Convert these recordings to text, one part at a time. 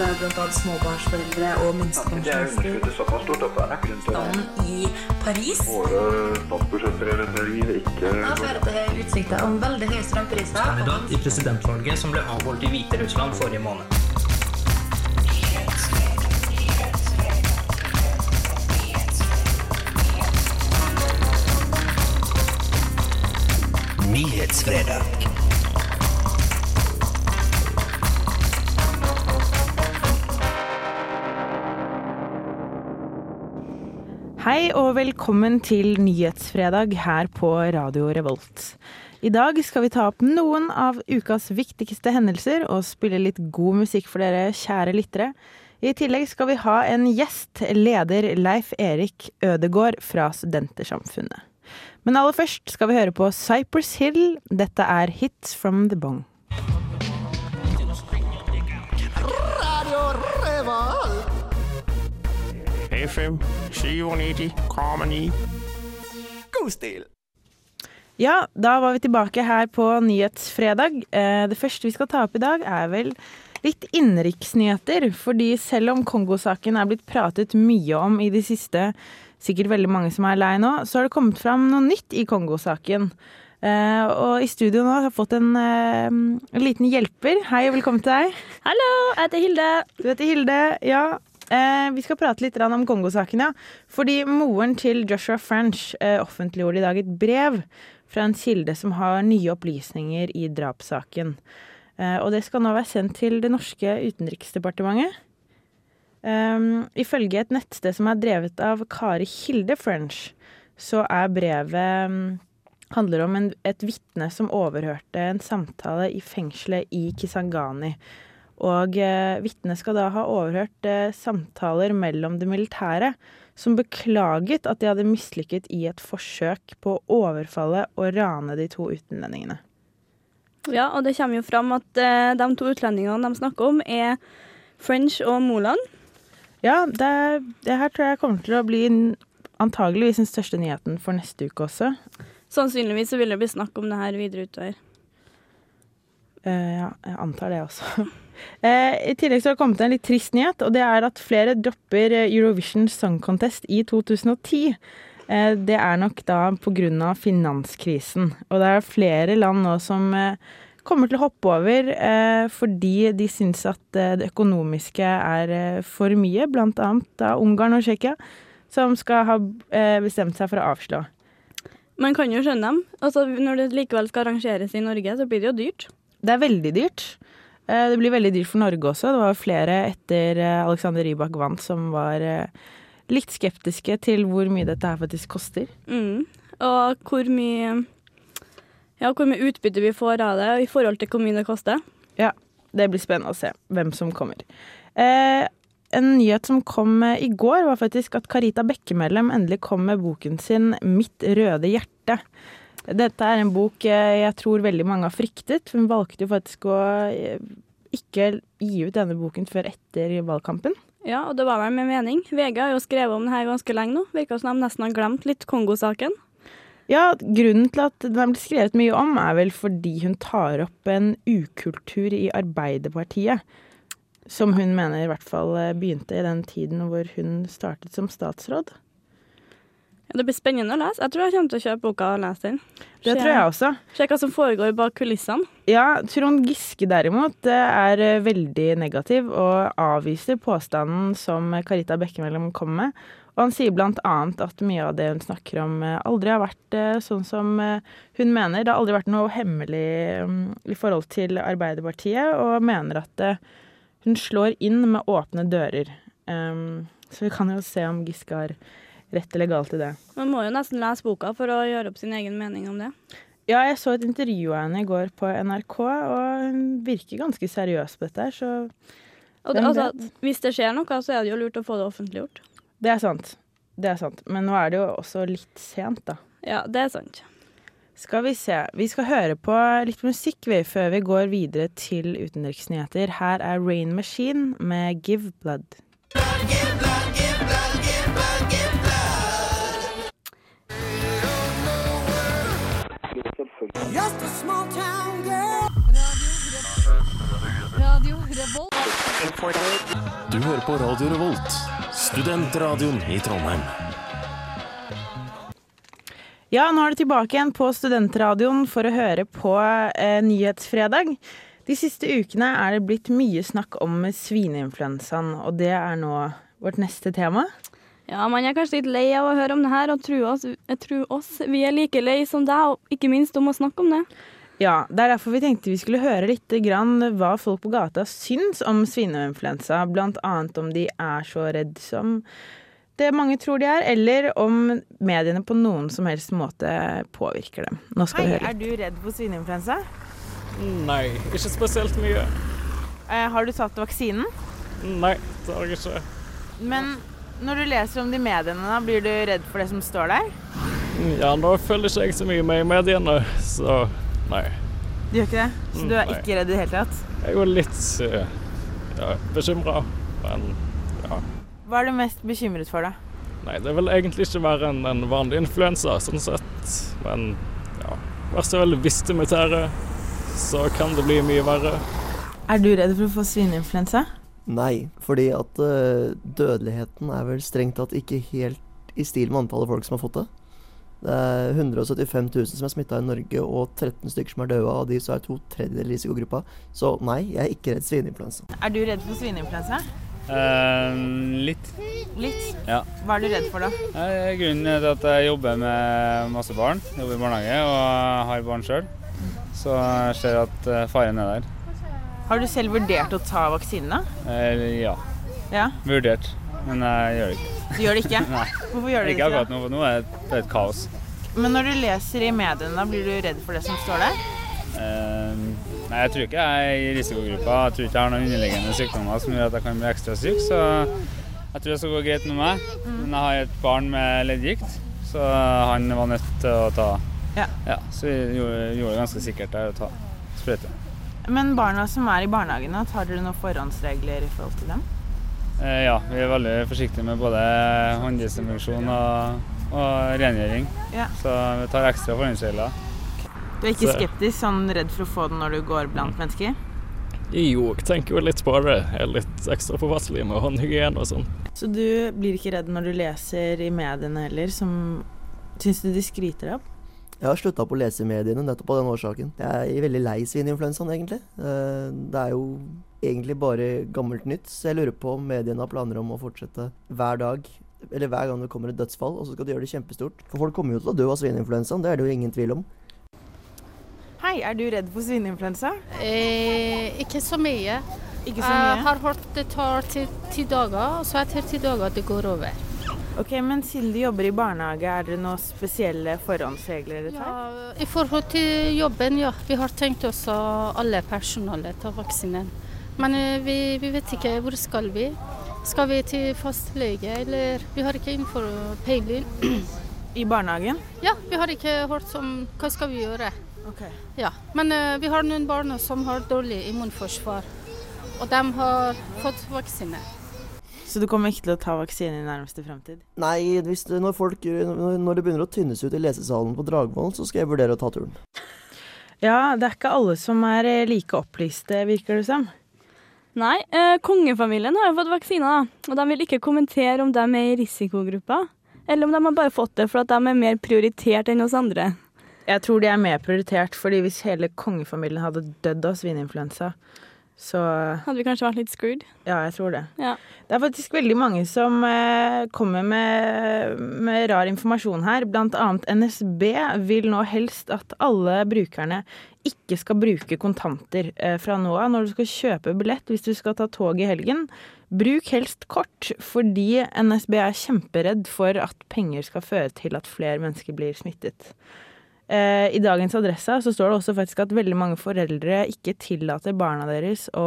at eh, småbarnsforeldre og minstepensjonister er i Paris Våre statsbudsjettprioriteringer ikke Da utsikter om veldig høye strømpriser. kandidat i presidentvalget som ble avholdt i Hviterussland forrige måned. Nyhetsfredag. Hei og velkommen til Nyhetsfredag her på Radio Revolt. I dag skal vi ta opp noen av ukas viktigste hendelser og spille litt god musikk for dere kjære lyttere. I tillegg skal vi ha en gjest, leder Leif Erik Ødegård fra Studentersamfunnet. Men aller først skal vi høre på Cypress Hill. Dette er Hits from the Bong. FM 97,9. God stil. Ja, da var vi tilbake her på Nyhetsfredag. Eh, Det første vi skal ta opp i dag, er vel litt innenriksnyheter. Fordi selv om Kongo-saken er blitt pratet mye om i det siste, sikkert veldig mange som er lei nå, så har det kommet fram noe nytt i Kongo-saken. Uh, Og i studio nå har jeg fått en, uh, en liten hjelper. Hei og velkommen til deg. Hallo, jeg heter Hilde. Du heter Hilde. Ja. Eh, vi skal prate litt om Kongo-saken, ja. Fordi moren til Joshua French eh, offentliggjorde i dag et brev fra en kilde som har nye opplysninger i drapssaken. Eh, og det skal nå være sendt til det norske utenriksdepartementet. Um, ifølge et nettsted som er drevet av Kari Hilde French, så er brevet um, handler om en, et vitne som overhørte en samtale i fengselet i Kisangani. Og eh, vitnet skal da ha overhørt eh, samtaler mellom det militære, som beklaget at de hadde mislykket i et forsøk på å overfalle og rane de to utenlendingene. Ja, og det kommer jo fram at eh, de to utlendingene de snakker om, er French og Moland. Ja, det, det her tror jeg kommer til å bli antageligvis den største nyheten for neste uke også. Sannsynligvis så vil det bli snakk om det her videre utover. Uh, ja, jeg antar det også. Eh, I tillegg så har det kommet en litt trist nyhet, og det er at flere dropper eh, Eurovision Song Contest i 2010. Eh, det er nok da av finanskrisen. Og det er flere land nå som kommer til å hoppe over fordi de syns at det økonomiske er for mye, blant annet Ungarn og Tsjekkia, som skal ha bestemt seg for å avslå. Man kan jo skjønne dem. Altså, når det likevel skal arrangeres i Norge, så blir det jo dyrt. Det er veldig dyrt. Eh, Det blir veldig dyrt for Norge også. Det var flere etter eh, Alexander Rybak vant som var eh, litt skeptiske til hvor mye dette her faktisk koster. Mm. Og hvor mye ja, hvor mye utbytte vi får av det i forhold til hvor mye det koster. Ja, det blir spennende å se hvem som kommer. Eh, en nyhet som kom i går, var faktisk at Carita Bekkemellem endelig kom med boken sin 'Mitt røde hjerte'. Dette er en bok jeg tror veldig mange har fryktet. Hun valgte jo faktisk å eh, ikke gi ut denne boken før etter valgkampen. Ja, og det var vel med mening. VG har jo skrevet om det her ganske lenge nå. Virker som de nesten har glemt litt Kongo-saken. Ja, grunnen til at den er blitt skrevet mye om, er vel fordi hun tar opp en ukultur i Arbeiderpartiet. Som hun mener i hvert fall eh, begynte i den tiden hvor hun startet som statsråd. Det blir spennende å lese. Jeg tror jeg kommer til å kjøpe boka og lese den. Det tror jeg også. Se hva som foregår bak kulissene. Ja, Trond Giske derimot er eh, veldig negativ og avviser påstanden som Carita Bekkemellom kom med. Og han sier annet at mye av det hun snakker om eh, aldri har vært eh, sånn som hun mener. Det har aldri vært noe hemmelig mm, i forhold til Arbeiderpartiet, og mener at hun slår inn med åpne dører. Um, så vi kan jo se om Giske har rett eller galt i det. Man må jo nesten lese boka for å gjøre opp sin egen mening om det. Ja, jeg så et intervju av henne i går på NRK, og hun virker ganske seriøs på dette her, så Og det, altså, hvis det skjer noe, så er det jo lurt å få det offentliggjort. det er sant. Det er sant. Men nå er det jo også litt sent, da. Ja, det er sant. Skal vi se. Vi skal høre på litt musikk vi, før vi går videre til utenriksnyheter. Her er Rain Machine med Give Blood. Give Blood. Du hører på Radio Revolt, studentradioen i Trondheim. Ja, nå er du tilbake igjen på Studentradioen for å høre på eh, Nyhetsfredag. De siste ukene er det blitt mye snakk om svineinfluensaen, og det er nå vårt neste tema. Ja, man er kanskje litt lei av å høre om det her, og tror oss, jeg tror oss vi er like lei som deg, og ikke minst om å snakke om det. Ja, det er derfor vi tenkte vi skulle høre litt grann hva folk på gata syns om svineinfluensa, blant annet om de er så redd som det mange tror de er, eller om mediene på noen som helst måte påvirker dem. Nå skal vi høre. Er du redd for svineinfluensa? Nei, ikke spesielt mye. Eh, har du tatt vaksinen? Nei, det har jeg ikke. Men når du leser om det i mediene, blir du redd for det som står der? Ja, nå følger ikke jeg så mye med i mediene, så nei. Du gjør ikke det? Så du er Nei. ikke redd i det hele tatt? Jeg er jo litt eh, ja, bekymra, men ja. Hva er du mest bekymret for, da? Nei, det vil egentlig ikke være en, en vanlig influensa, sånn sett. Men ja, vær så vel hvis det muterer, så kan det bli mye verre. Er du redd for å få svineinfluensa? Nei, fordi at uh, dødeligheten er vel strengt tatt ikke helt i stil med antallet folk som har fått det. Det er 175 000 som er smitta i Norge, og 13 stykker som er døde. Av de så er to tredjedeler i risikogruppa. Så nei, jeg er ikke redd svineinfluensa. Er du redd for svineinfluensa? litt. Litt. Ja. Hva er du redd for, da? Uh, Grunnen er at jeg jobber med masse barn, jobber i barnehage og har barn sjøl, så jeg ser at faren er der. Har du selv vurdert å ta vaksinene? Eh, ja, Ja. vurdert, men jeg gjør det ikke. Du gjør det ikke? Nei, Hvorfor gjør du det ikke ikke? akkurat nå, for nå er det et kaos. Men når du leser i mediene, blir du redd for det som står der? Eh, Nei, jeg tror ikke jeg er i risikogruppa. Jeg tror ikke jeg har noen underliggende sykdommer som gjør at jeg kan bli ekstra syk, så jeg tror det skal gå greit med meg. Men jeg har et barn med leddgikt, så han var nødt til å ta Ja. så vi gjorde, gjorde det ganske sikkert der å ta sprøyte. Men barna som er i barnehagene, tar dere noen forhåndsregler i forhold til dem? Eh, ja, vi er veldig forsiktige med både hånddesinfeksjon og, og rengjøring. Ja. Så vi tar ekstra forhåndsregler. Du er ikke Så- skeptisk, sånn redd for å få den når du går blant mennesker? Jo, jeg tenker jo litt på det. Jeg er litt ekstra påpasselig med håndhygiene og sånn. Så du blir ikke redd når du leser i mediene heller, som Syns du de skryter av? Jeg har slutta på å lese i mediene nettopp av den årsaken. Jeg er veldig lei svineinfluensaen, egentlig. Eh, Det er jo egentlig bare gammelt nytt, så jeg lurer på om mediene har planer om å fortsette hver dag. Eller hver gang det kommer et dødsfall, og så skal de gjøre det kjempestort. For folk kommer jo til å dø av svineinfluensaen, det er det jo ingen tvil om. Hei, er du redd for svineinfluensa? Eh, ikke så mye. Ikke så mye? Jeg har hørt det tar ti, ti dager, og så etter ti dager det går over. Ok, Men siden du jobber i barnehage, er det noen spesielle forhåndsregler dere tar? Ja, I forhold til jobben, ja. Vi har tenkt oss å alle personalet ta vaksinen. Men eh, vi, vi vet ikke hvor skal vi. Skal vi til fastlege, eller Vi har ikke innenfor peiling. I barnehagen? Ja, vi har ikke hørt om hva skal vi gjøre. Ok. Ja, Men eh, vi har noen barn som har dårlig immunforsvar, og de har fått vaksine. Så du kommer ikke til å ta vaksine i nærmeste fremtid? Nei, hvis det, når, folk, når når det begynner å tynnes ut i lesesalen på Dragvoll, så skal jeg vurdere å ta turen. Ja, det er ikke alle som er eh, like opplyste, virker det som. Nei, eh, kongefamilien har jo fått vaksine, da. Og de vil ikke kommentere om de er i risikogruppa, eller om de har bare fått det for at de er mer prioritert enn oss andre. Jeg tror de er mer prioritert, fordi hvis hele kongefamilien hadde dødd av svineinfluensa, så Hadde vi kanskje vært litt screwed. Ja, jeg tror det. Ja. Det er faktisk veldig mange som eh, kommer med, med rar informasjon her. Blant annet NSB vil nå helst at alle brukerne ikke skal bruke kontanter eh, fra nå av når du skal kjøpe billett hvis du skal ta tog i helgen. Bruk helst kort, fordi NSB er kjemperedd for at penger skal føre til at flere mennesker blir smittet. Eh, I dagens Adressa så står det også faktisk at veldig mange foreldre ikke tillater barna deres å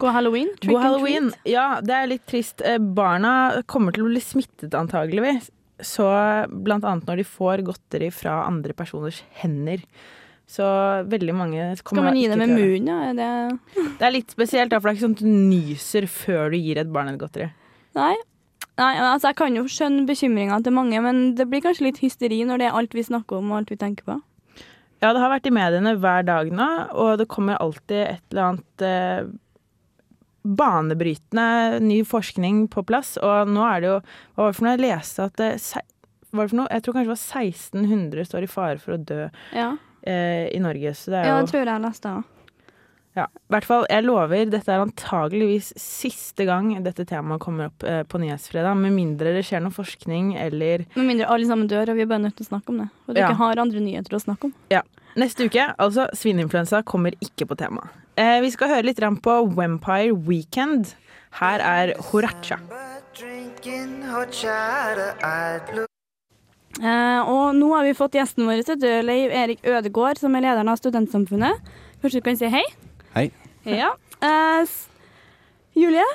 God halloween. trick God halloween. Ja, det er litt trist. Eh, Barna kommer til å bli smittet antageligvis. Så blant annet når de får godteri fra andre personers hender. Så veldig mange Skal kommer man gi ikke det med til å gjøre munnen, ja? Det Det er litt spesielt, da, for det er ikke sånn at du nyser før du gir et barn et godteri. Nei. Nei, altså Jeg kan jo skjønne bekymringa til mange, men det blir kanskje litt hysteri når det er alt vi snakker om og alt vi tenker på. Ja, det har vært i mediene hver dag nå, og det kommer alltid et eller annet eh, banebrytende ny forskning på plass, og nå er det jo Hva var det for noe jeg leste at det, var det for noe? Jeg tror kanskje det var 1600 står i fare for å dø Ja, eh, i Norge. Så det er ja jo det tror jeg jeg leste òg. Ja, i hvert fall, jeg lover, dette er antageligvis siste gang dette temaet kommer opp eh, på Nyhetsfredag, med mindre det skjer noe forskning eller Med mindre alle sammen dør, og vi er bare nødt til å snakke om det. Og du Ja. ikke har andre nyheter å snakke om. Ja. Neste uke, altså svineinfluensa, kommer ikke på tema. Eh, vi skal høre litt på Vampire Weekend. Her er Horacha. Eh, og nå har vi fått gjesten vår, Leiv Erik Ødegård, som er lederen av Studentsamfunnet. Kanskje du kan si hei? Hei. Ja. Uh, Julie?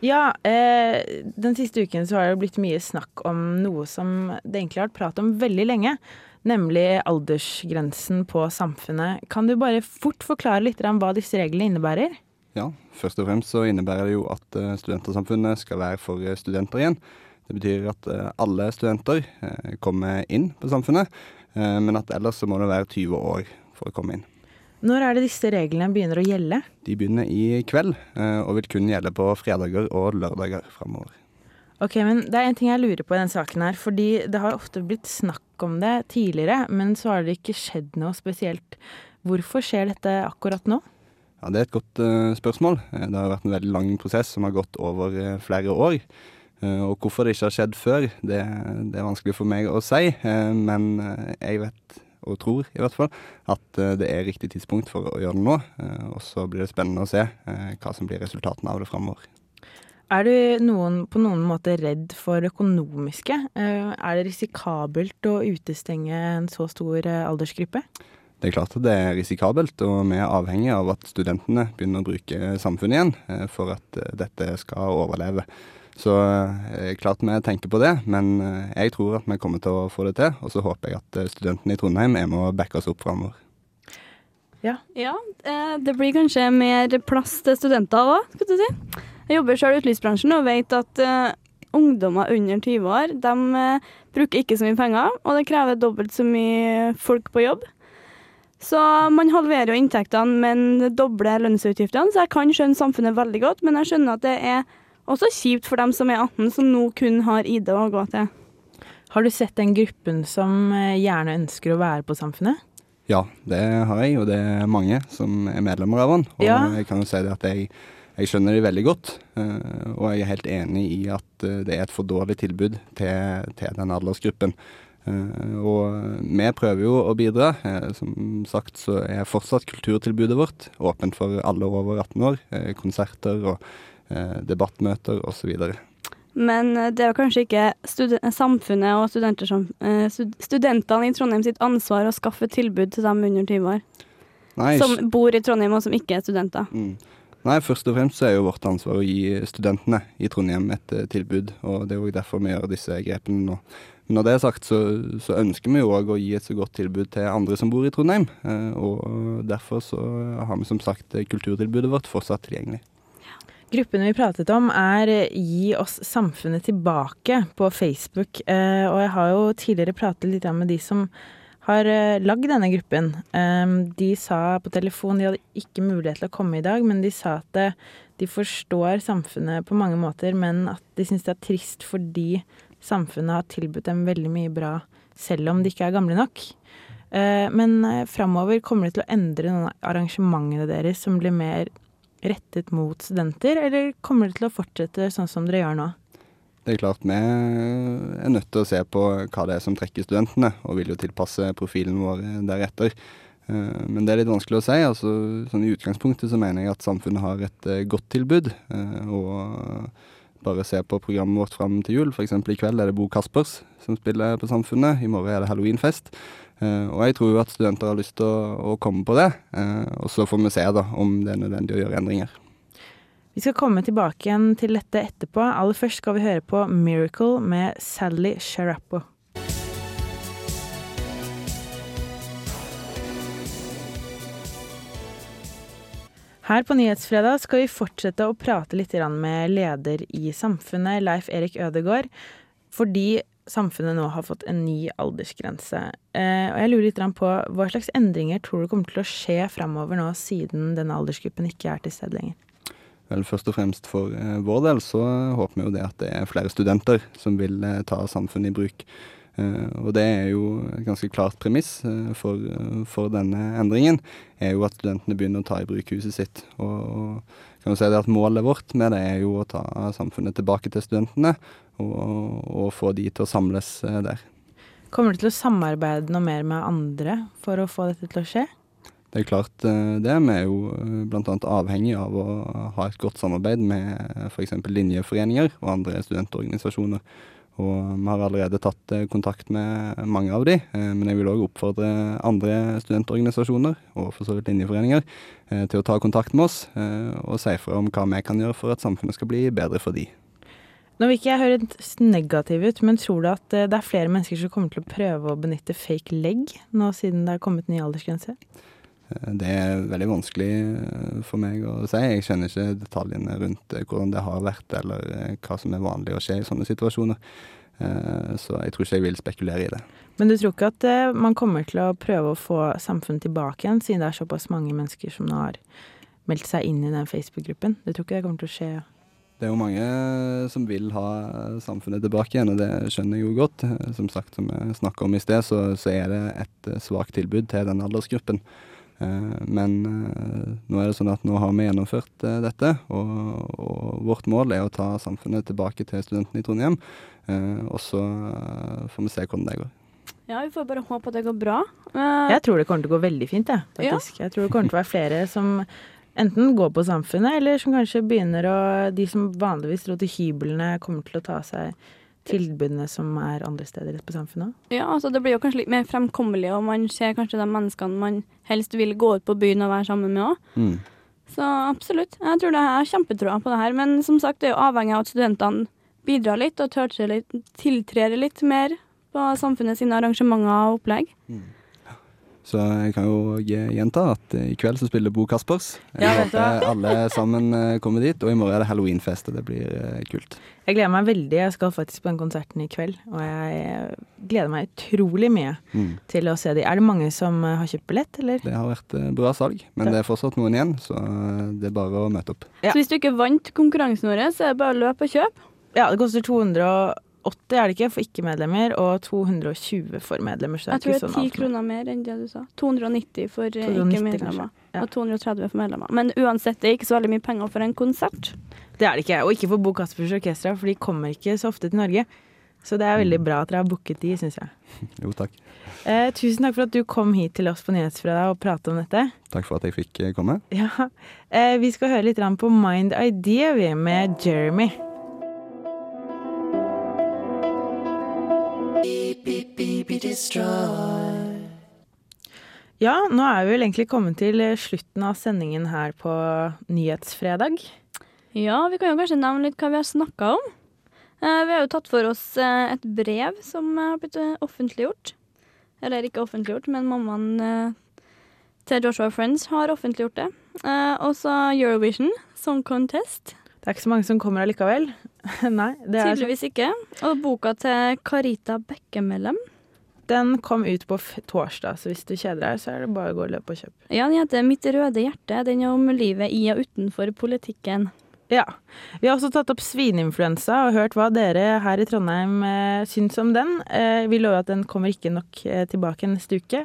Ja, eh, den siste uken så har det blitt mye snakk om noe som det egentlig har vært prat om veldig lenge. Nemlig aldersgrensen på samfunnet. Kan du bare fort forklare litt om hva disse reglene innebærer? Ja, først og fremst så innebærer det jo at eh, Studentersamfunnet skal være for eh, studenter igjen. Det betyr at alle studenter kommer inn på samfunnet, eh, men at ellers så må det være 20 år for å komme inn. Når er det disse reglene begynner å gjelde? De begynner i kveld, eh, og vil kun gjelde på fredager og lørdager framover. Ok, men Det er en ting jeg lurer på i denne saken her. Fordi det har ofte blitt snakk om det tidligere, men så har det ikke skjedd noe spesielt. Hvorfor skjer dette akkurat nå? Ja, Det er et godt uh, spørsmål. Eh, Det har vært en veldig lang prosess som har gått over uh, flere år. Uh, og hvorfor det ikke har skjedd før, det, det er vanskelig for meg å si. Men jeg vet, og tror i hvert fall, at eh, det er riktig tidspunkt for å gjøre det nå. Eh, og så blir det spennende å se eh, hva som blir resultatene av det framover. Er du noen, på noen måte redd for økonomiske? Er det risikabelt å utestenge en så stor aldersgruppe? Det er klart at det er risikabelt, og vi er avhengig av at studentene begynner å bruke samfunnet igjen for at dette skal overleve. Så eh, klart vi tenker på det, men eh, jeg tror at vi kommer til å få det til. Og så håper jeg at eh, studentene i Trondheim er med å backe oss opp framover. Ja. Ja, det blir kanskje mer plass til studenter òg, skal du si. Jeg jobber selv i utelivsbransjen og vet at ungdommer under 20 år de bruker ikke så mye penger, og det krever dobbelt så mye folk på jobb. Så man halverer jo inntektene, men dobler lønnsutgiftene. Så jeg kan skjønne samfunnet veldig godt, men jeg skjønner at det er også kjipt for dem som er 18, som nå kun har ID å gå til. Har du sett den gruppen som eh, gjerne ønsker å være på Samfunnet? Ja, det har jeg, og det er mange som er medlemmer av den. Og Ja. jeg kan jo si det at jeg, jeg skjønner de veldig godt, eh, og jeg er helt enig i at eh, det er et for dårlig tilbud til, til den aldersgruppen. Eh, og vi prøver jo å bidra. Som sagt så er fortsatt kulturtilbudet vårt åpent for alle over 18 år. Konserter og debattmøter osv. Men eh, det er kanskje ikke samfunnet og som, eh, studentene i Trondheim sitt ansvar å skaffe tilbud til dem under 20 år. Nei, Som bor i Trondheim og som ikke er studenter. Mm. Nei, først og fremst så er jo vårt ansvar å gi studentene i Trondheim et eh, tilbud, og det er jo derfor vi gjør disse grepene nå. Men når det er sagt, så, så ønsker vi jo òg å gi et så godt tilbud til andre som bor i Trondheim, eh, og derfor så har vi som sagt eh, kulturtilbudet vårt fortsatt tilgjengelig. Gruppen vi pratet om er eh, Gi oss samfunnet tilbake på Facebook. Eh, og jeg har jo tidligere pratet litt med de som har eh, lagd denne gruppen. Eh, de sa på telefon, de hadde ikke mulighet til å komme i dag, men de sa at de forstår samfunnet på mange måter, men at de syns det er trist fordi samfunnet har tilbudt dem veldig mye bra, selv om de ikke er gamle nok. Men framover kommer det til å endre noen av arrangementene deres som blir mer rettet mot studenter, eller kommer det til å fortsette sånn som dere gjør nå? Det er klart vi er nødt til å se på hva det er som trekker studentene, og vil jo tilpasse profilen vår deretter. Eh, Men det er litt vanskelig å si. altså sånn I utgangspunktet så mener jeg at samfunnet har et eh, godt tilbud. eh, Og bare se på programmet vårt fram til jul. F.eks. i kveld er det Bo Kaspers som spiller på Samfunnet. I morgen er det halloweenfest. Eh, Og jeg tror jo at studenter har lyst til å, å komme på det. Eh, Og så får vi se da om det er nødvendig å gjøre endringer. Vi skal komme tilbake igjen til dette etterpå. Aller først skal vi høre på Miracle med Sally Sharappo. Her på Nyhetsfredag skal vi fortsette å prate litt med leder i Samfunnet, Leif Erik Ødegård, fordi samfunnet nå har fått en ny aldersgrense. Eh, og jeg lurer litt på hva slags endringer tror du kommer til å skje framover nå, siden denne aldersgruppen ikke er til stede lenger? Vel, først og fremst for eh, vår del så håper vi jo det at det er flere studenter som vil eh, ta samfunnet i bruk. Eh, og det er jo et ganske klart premiss eh, for, eh, for denne endringen, er jo at studentene begynner å ta i bruk huset sitt. Og, og kan si det at målet vårt med det er jo å ta samfunnet tilbake til studentene, og, og få de til å samles der. Kommer du til å samarbeide noe mer med andre for å få dette til å skje? Det er klart det. Vi er jo bl.a. avhengig av å ha et godt samarbeid med f.eks. linjeforeninger og andre studentorganisasjoner. Og vi har allerede tatt eh, kontakt med mange av de, eh, men jeg vil òg oppfordre andre studentorganisasjoner, og for så vidt linjeforeninger, eh, til å ta kontakt med oss og si fra om hva vi kan gjøre for at samfunnet skal bli bedre for de. Nå vil ikke jeg høres negativ ut, men tror du at det er flere mennesker som kommer til å prøve å benytte fake leg nå siden det er kommet ny aldersgrense? Eh, Det er veldig vanskelig eh, for meg å si. Jeg kjenner ikke detaljene rundt eh, hvordan det har vært, eller hva som er vanlig å skje i sånne situasjoner. Så jeg tror ikke jeg vil spekulere i det. Men du tror ikke at man kommer til å prøve å få samfunnet tilbake igjen, siden det er såpass mange mennesker som nå har meldt seg inn i den Facebook-gruppen? Du tror ikke det kommer til å skje? Det er jo mange som vil ha samfunnet tilbake igjen, og det skjønner jeg jo godt. Som sagt, som jeg snakka om i sted, så, så er det et svakt tilbud til den aldersgruppen. Eh, Men eh, nå er det sånn at nå har vi gjennomført eh, dette, og, og vårt mål er å ta samfunnet tilbake til studentene i Trondheim. Eh, Og så får vi se hvordan det går. Ja, vi får bare håpe at det går bra. Eh, Jeg tror det kommer til å gå veldig fint, jeg, faktisk. Jeg tror det kommer til å være flere som enten går på Samfunnet, eller som kanskje begynner å De som vanligvis dro til hyblene, kommer til å ta seg tilbudene som er andre steder på Samfunnet. Ja, altså det blir jo kanskje litt mer fremkommelig, og man ser kanskje de menneskene man helst vil gå ut på byen og være sammen med òg. Mm. Så absolutt. Jeg tror det er kjempetroa på det her. Men som sagt, det er jo avhengig av at studentene bidrar litt og tør seg litt, mer på samfunnet sine arrangementer og opplegg. Så jeg kan jo gjenta at i kveld så spiller Bo Kaspers. Jeg Ja, håper alle sammen eh, kommer dit, og i morgen er det halloweenfest, og det blir eh, kult. Jeg gleder meg veldig. Jeg skal faktisk på den konserten i kveld, og jeg gleder meg utrolig mye Mm. til å se de. Er det mange som eh, har kjøpt billett, eller? Det har vært bra salg, men det er fortsatt noen igjen, så det er bare å møte opp. Ja. Så hvis du ikke vant konkurransen vår, så er det bare å løpe og kjøpe. Ja, det koster 280 er det ikke for ikke-medlemmer, og 220 for medlemmer. Så det Jeg tror det ikke er sånn 10 alt. kroner mer enn det du sa. 290 for eh, 290 ikke-medlemmer. ja. Og 230 for medlemmer. Men uansett, det er ikke så veldig mye penger for en konsert. Det er det ikke. Og ikke for Bo Kaspers Orkestra, for de kommer ikke så ofte til Norge. Så det er Mm. veldig bra at dere har booket de, syns jeg. Jo, takk. Eh, tusen takk for at du kom hit til oss på Nyhetsfredag og prate om dette. Takk for at jeg fikk eh, komme. Ja. Eh, vi skal høre litt på Mind Idea vi, med Jeremy. Ja, nå er vi vel egentlig kommet til eh, slutten av sendingen her på Nyhetsfredag. Ja, vi kan jo kanskje nevne litt hva vi har snakka om. Eh, vi har jo tatt for oss eh, et brev som har blitt offentliggjort. Eller ikke offentliggjort, men mammaen til Joshua Friends har offentliggjort det. Også og så Eurovision Song Contest. Det er ikke så mange som kommer allikevel. Nei, det er Tydeligvis ikke. Og boka til Carita Bekkemellem. Den kom ut på torsdag, så hvis du kjeder deg, så er det bare å gå og løpe og kjøpe. Ja, den heter Mitt røde hjerte. Den er om livet i og utenfor politikken. Ja. Vi har også tatt opp svineinfluensa og hørt hva dere her i Trondheim eh, syns om den. Eh, vi lover at den kommer ikke nok eh, tilbake neste uke.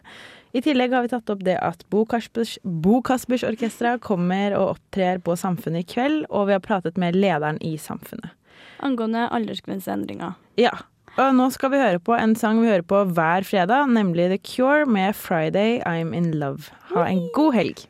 I tillegg har vi tatt opp det at Bo Kaspers, Bo Kaspers Orkestra kommer og opptrer på Samfunnet i kveld, og vi har pratet med lederen i Samfunnet. Angående aldersgrenseendringer. Ja. Og nå skal vi høre på en sang vi hører på hver fredag, nemlig The Cure med 'Friday I'm In Love'. Ha en god helg.